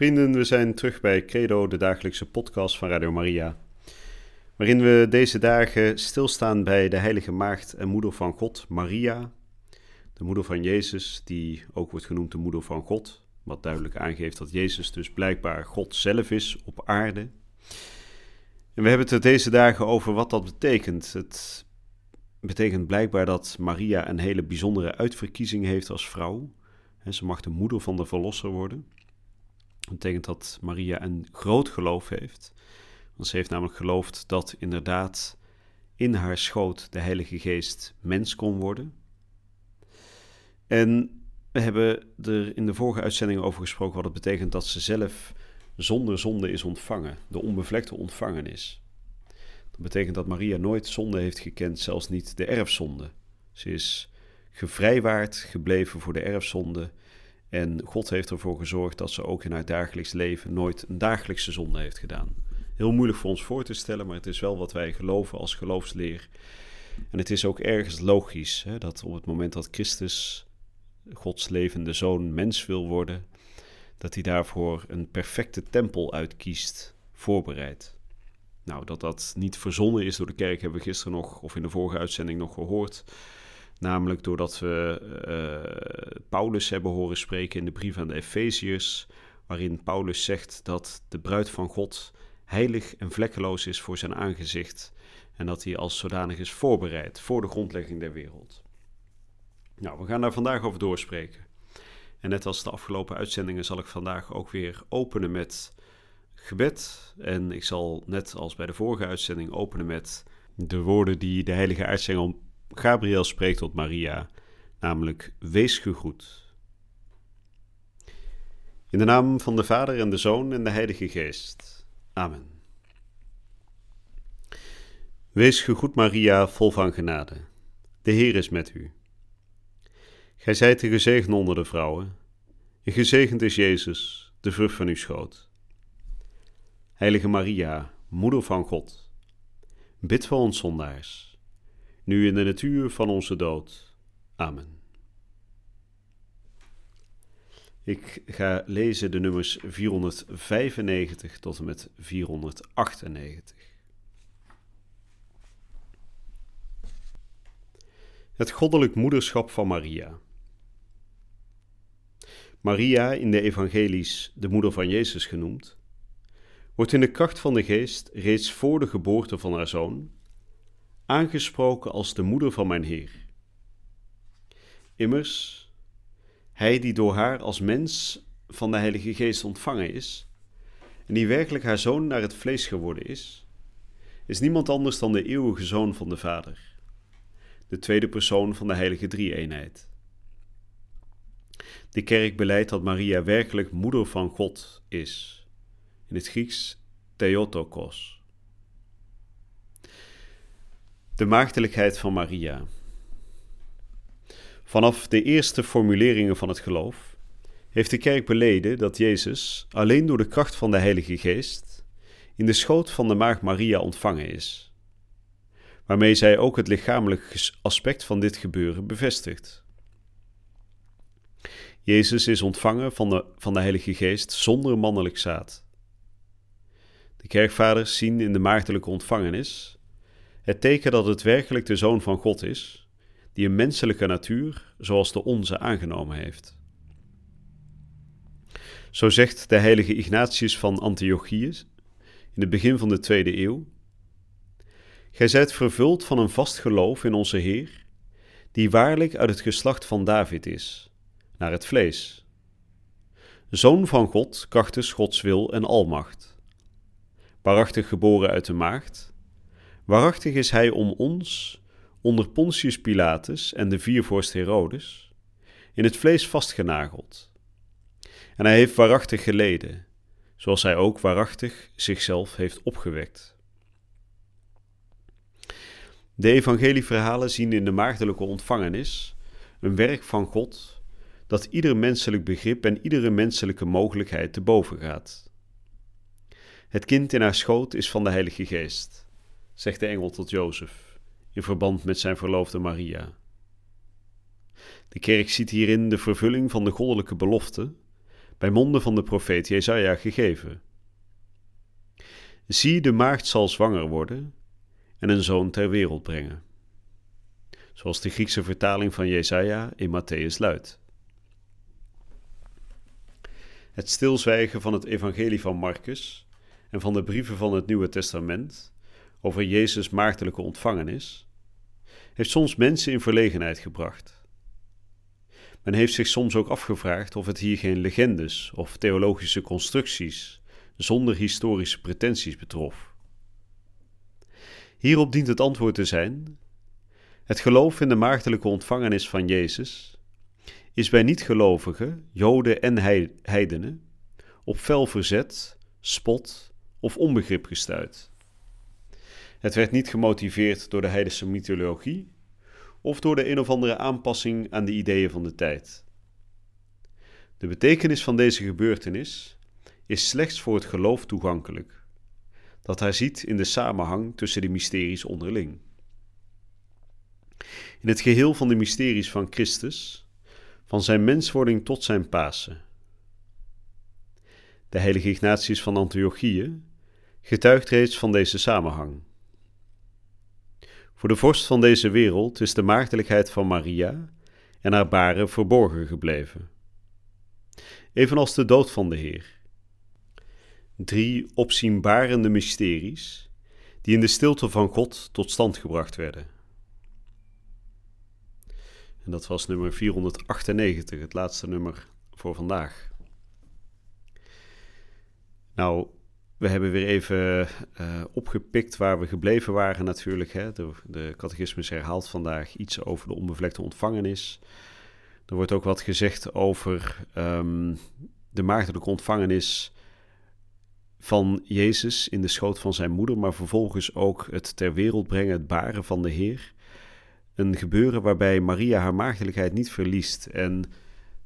Vrienden, we zijn terug bij Credo, de dagelijkse podcast van Radio Maria. Waarin we deze dagen stilstaan bij de Heilige Maagd en Moeder van God, Maria, de moeder van Jezus, die ook wordt genoemd de Moeder van God. Wat duidelijk aangeeft dat Jezus dus blijkbaar God zelf is op aarde. En we hebben het er deze dagen over wat dat betekent. Het betekent blijkbaar dat Maria een hele bijzondere uitverkiezing heeft als vrouw. Ze mag de moeder van de Verlosser worden. Dat betekent dat Maria een groot geloof heeft. Want ze heeft namelijk geloofd dat inderdaad in haar schoot de Heilige Geest mens kon worden. En we hebben er in de vorige uitzending over gesproken wat het betekent dat ze zelf zonder zonde is ontvangen, de onbevlekte ontvangen is. Dat betekent dat Maria nooit zonde heeft gekend, zelfs niet de erfzonde. Ze is gevrijwaard gebleven voor de erfzonde en God heeft ervoor gezorgd dat ze ook in haar dagelijks leven nooit een dagelijkse zonde heeft gedaan. Heel moeilijk voor ons voor te stellen, maar het is wel wat wij geloven als geloofsleer. En het is ook ergens logisch hè, dat op het moment dat Christus, Gods levende zoon, mens wil worden, dat hij daarvoor een perfecte tempel uitkiest, voorbereid. Nou, dat dat niet verzonnen is door de kerk, hebben we gisteren nog, of in de vorige uitzending nog gehoord. Namelijk doordat we uh, Paulus hebben horen spreken in de brief aan de Efeziërs, waarin Paulus zegt dat de bruid van God heilig en vlekkeloos is voor zijn aangezicht en dat hij als zodanig is voorbereid voor de grondlegging der wereld. Nou, we gaan daar vandaag over doorspreken. En net als de afgelopen uitzendingen zal ik vandaag ook weer openen met gebed. En ik zal net als bij de vorige uitzending openen met de woorden die de heilige aartsengel Gabriel spreekt tot Maria, namelijk wees gegroet. In de naam van de Vader en de Zoon en de Heilige Geest. Amen. Wees gegroet Maria, vol van genade. De Heer is met u. Gij zijt de gezegend onder de vrouwen, en gezegend is Jezus, de vrucht van uw schoot. Heilige Maria, Moeder van God, bid voor ons zondaars nu in de natuur van onze dood. Amen. Ik ga lezen de nummers 495 tot en met 498. Het goddelijk moederschap van Maria. Maria, in de evangelies de moeder van Jezus genoemd, wordt in de kracht van de geest reeds voor de geboorte van haar zoon aangesproken als de moeder van mijn Heer. Immers, hij die door haar als mens van de Heilige Geest ontvangen is, en die werkelijk haar zoon naar het vlees geworden is, is niemand anders dan de eeuwige zoon van de Vader, de tweede persoon van de Heilige Drie-eenheid. De kerk beleidt dat Maria werkelijk moeder van God is, in het Grieks Theotokos. De maagdelijkheid van Maria. Vanaf de eerste formuleringen van het geloof heeft de kerk beleden dat Jezus alleen door de kracht van de Heilige Geest in de schoot van de maagd Maria ontvangen is, waarmee zij ook het lichamelijk aspect van dit gebeuren bevestigt. Jezus is ontvangen van de, van de Heilige Geest zonder mannelijk zaad. De kerkvaders zien in de maagdelijke ontvangenis het teken dat het werkelijk de Zoon van God is, die een menselijke natuur zoals de onze aangenomen heeft. Zo zegt de heilige Ignatius van Antiochius in het begin van de tweede eeuw: Gij zijt vervuld van een vast geloof in onze Heer, die waarlijk uit het geslacht van David is, naar het vlees. Zoon van God, krachtens Gods wil en almacht. Waarachtig geboren uit de maagd, Waarachtig is hij om ons, onder Pontius Pilatus en de viervorst Herodes, in het vlees vastgenageld. En hij heeft waarachtig geleden, zoals hij ook waarachtig zichzelf heeft opgewekt. De evangelieverhalen zien in de maagdelijke ontvangenis een werk van God dat ieder menselijk begrip en iedere menselijke mogelijkheid te boven gaat. Het kind in haar schoot is van de Heilige Geest, zegt de engel tot Jozef, in verband met zijn verloofde Maria. De kerk ziet hierin de vervulling van de goddelijke belofte, bij monden van de profeet Jezaja gegeven. Zie, de maagd zal zwanger worden en een zoon ter wereld brengen. Zoals de Griekse vertaling van Jesaja in Matthäus luidt. Het stilzwijgen van het evangelie van Marcus en van de brieven van het Nieuwe Testament over Jezus' maagdelijke ontvangenis heeft soms mensen in verlegenheid gebracht. Men heeft zich soms ook afgevraagd of het hier geen legendes of theologische constructies zonder historische pretenties betrof. Hierop dient het antwoord te zijn: het geloof in de maagdelijke ontvangenis van Jezus is bij niet-gelovigen, Joden en heidenen, op fel verzet, spot of onbegrip gestuit. Het werd niet gemotiveerd door de heidense mythologie of door de een of andere aanpassing aan de ideeën van de tijd. De betekenis van deze gebeurtenis is slechts voor het geloof toegankelijk, dat hij ziet in de samenhang tussen de mysteries onderling. In het geheel van de mysteries van Christus, van zijn menswording tot zijn Pasen. De heilige Ignatius van Antiochië getuigt reeds van deze samenhang. Voor de vorst van deze wereld is de maagdelijkheid van Maria en haar baren verborgen gebleven. Evenals de dood van de Heer. Drie opzienbarende mysteries die in de stilte van God tot stand gebracht werden. En dat was nummer 498, het laatste nummer voor vandaag. Nou, we hebben weer even uh, opgepikt waar we gebleven waren natuurlijk. Hè. De, de catechismus herhaalt vandaag iets over de onbevlekte ontvangenis. Er wordt ook wat gezegd over um, de maagdelijke ontvangenis van Jezus in de schoot van zijn moeder, maar vervolgens ook het ter wereld brengen, het baren van de Heer. Een gebeuren waarbij Maria haar maagdelijkheid niet verliest. En we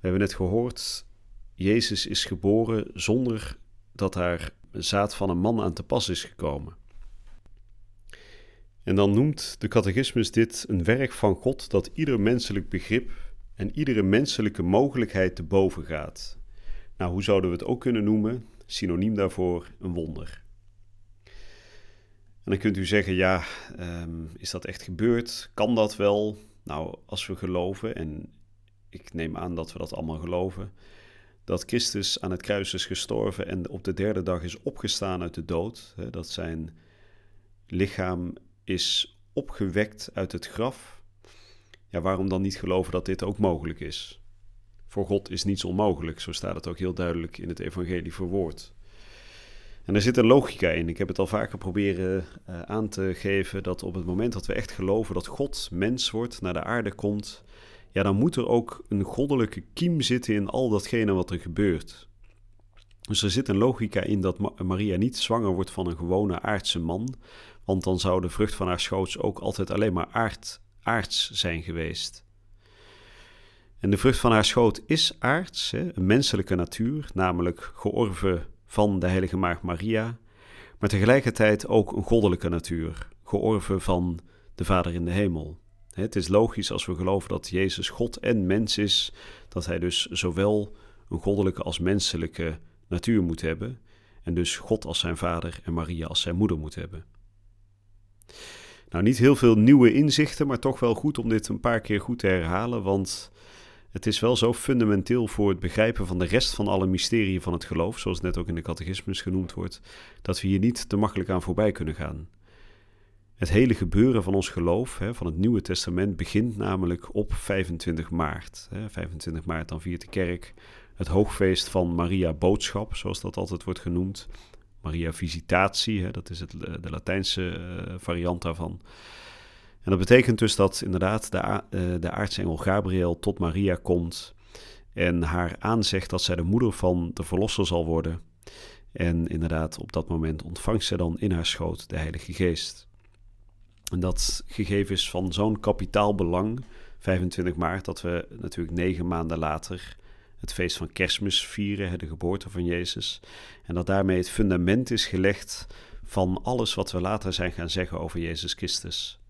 hebben net gehoord, Jezus is geboren zonder dat haar zaad van een man aan te pas is gekomen. En dan noemt de catechismus dit een werk van God dat ieder menselijk begrip en iedere menselijke mogelijkheid te boven gaat. Nou, hoe zouden we het ook kunnen noemen? Synoniem daarvoor een wonder. En dan kunt u zeggen, ja, um, is dat echt gebeurd? Kan dat wel? Nou, als we geloven, en ik neem aan dat we dat allemaal geloven, dat Christus aan het kruis is gestorven en op de derde dag is opgestaan uit de dood. Dat zijn lichaam is opgewekt uit het graf. Ja, waarom dan niet geloven dat dit ook mogelijk is? Voor God is niets onmogelijk, zo staat het ook heel duidelijk in het Evangelie verwoord. En er zit een logica in. Ik heb het al vaker proberen uh, aan te geven dat op het moment dat we echt geloven dat God mens wordt, naar de aarde komt, ja, dan moet er ook een goddelijke kiem zitten in al datgene wat er gebeurt. Dus er zit een logica in dat Maria niet zwanger wordt van een gewone aardse man, want dan zou de vrucht van haar schoots ook altijd alleen maar aard, aards zijn geweest. En de vrucht van haar schoot is aards, hè, een menselijke natuur, namelijk georven van de heilige maagd Maria, maar tegelijkertijd ook een goddelijke natuur, georven van de Vader in de hemel. Het is logisch als we geloven dat Jezus God en mens is, dat hij dus zowel een goddelijke als menselijke natuur moet hebben, en dus God als zijn vader en Maria als zijn moeder moet hebben. Nou, niet heel veel nieuwe inzichten, maar toch wel goed om dit een paar keer goed te herhalen, want het is wel zo fundamenteel voor het begrijpen van de rest van alle mysterieën van het geloof, zoals net ook in de catechismus genoemd wordt, dat we hier niet te makkelijk aan voorbij kunnen gaan. Het hele gebeuren van ons geloof, hè, van het Nieuwe Testament, begint namelijk op 25 maart. Hè. 25 maart dan viert de kerk het hoogfeest van Maria Boodschap, zoals dat altijd wordt genoemd. Maria Visitatie, hè, dat is het, de Latijnse uh, variant daarvan. En dat betekent dus dat inderdaad de, uh, de aartsengel Gabriel tot Maria komt en haar aanzegt dat zij de moeder van de verlosser zal worden. En inderdaad, op dat moment ontvangt zij dan in haar schoot de Heilige Geest. En dat gegeven is van zo'n kapitaal belang, 25 maart, dat we natuurlijk negen maanden later het feest van Kerstmis vieren, de geboorte van Jezus. En dat daarmee het fundament is gelegd van alles wat we later zijn gaan zeggen over Jezus Christus.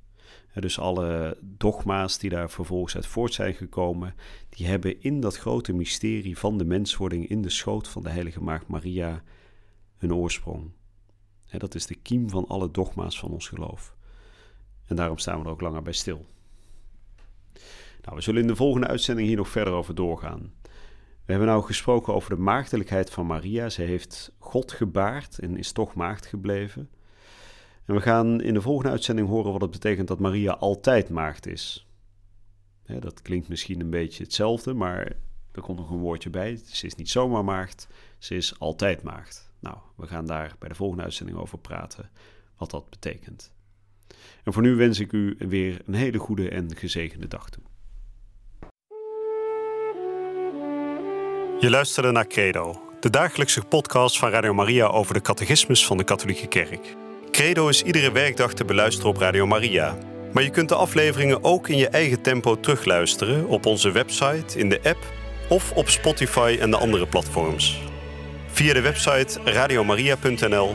Dus alle dogma's die daar vervolgens uit voort zijn gekomen, die hebben in dat grote mysterie van de menswording in de schoot van de heilige maagd Maria hun oorsprong. Dat is de kiem van alle dogma's van ons geloof. En daarom staan we er ook langer bij stil. Nou, we zullen in de volgende uitzending hier nog verder over doorgaan. We hebben nou gesproken over de maagdelijkheid van Maria. Ze heeft God gebaard en is toch maagd gebleven. En we gaan in de volgende uitzending horen wat het betekent dat Maria altijd maagd is. dat klinkt misschien een beetje hetzelfde, maar er komt nog een woordje bij. Ze is niet zomaar maagd, ze is altijd maagd. Nou, we gaan daar bij de volgende uitzending over praten, wat dat betekent. En voor nu wens ik u weer een hele goede en gezegende dag toe. Je luisterde naar Credo, de dagelijkse podcast van Radio Maria over de catechismus van de Katholieke Kerk. Credo is iedere werkdag te beluisteren op Radio Maria. Maar je kunt de afleveringen ook in je eigen tempo terugluisteren op onze website, in de app of op Spotify en de andere platforms. Via de website radiomaria.nl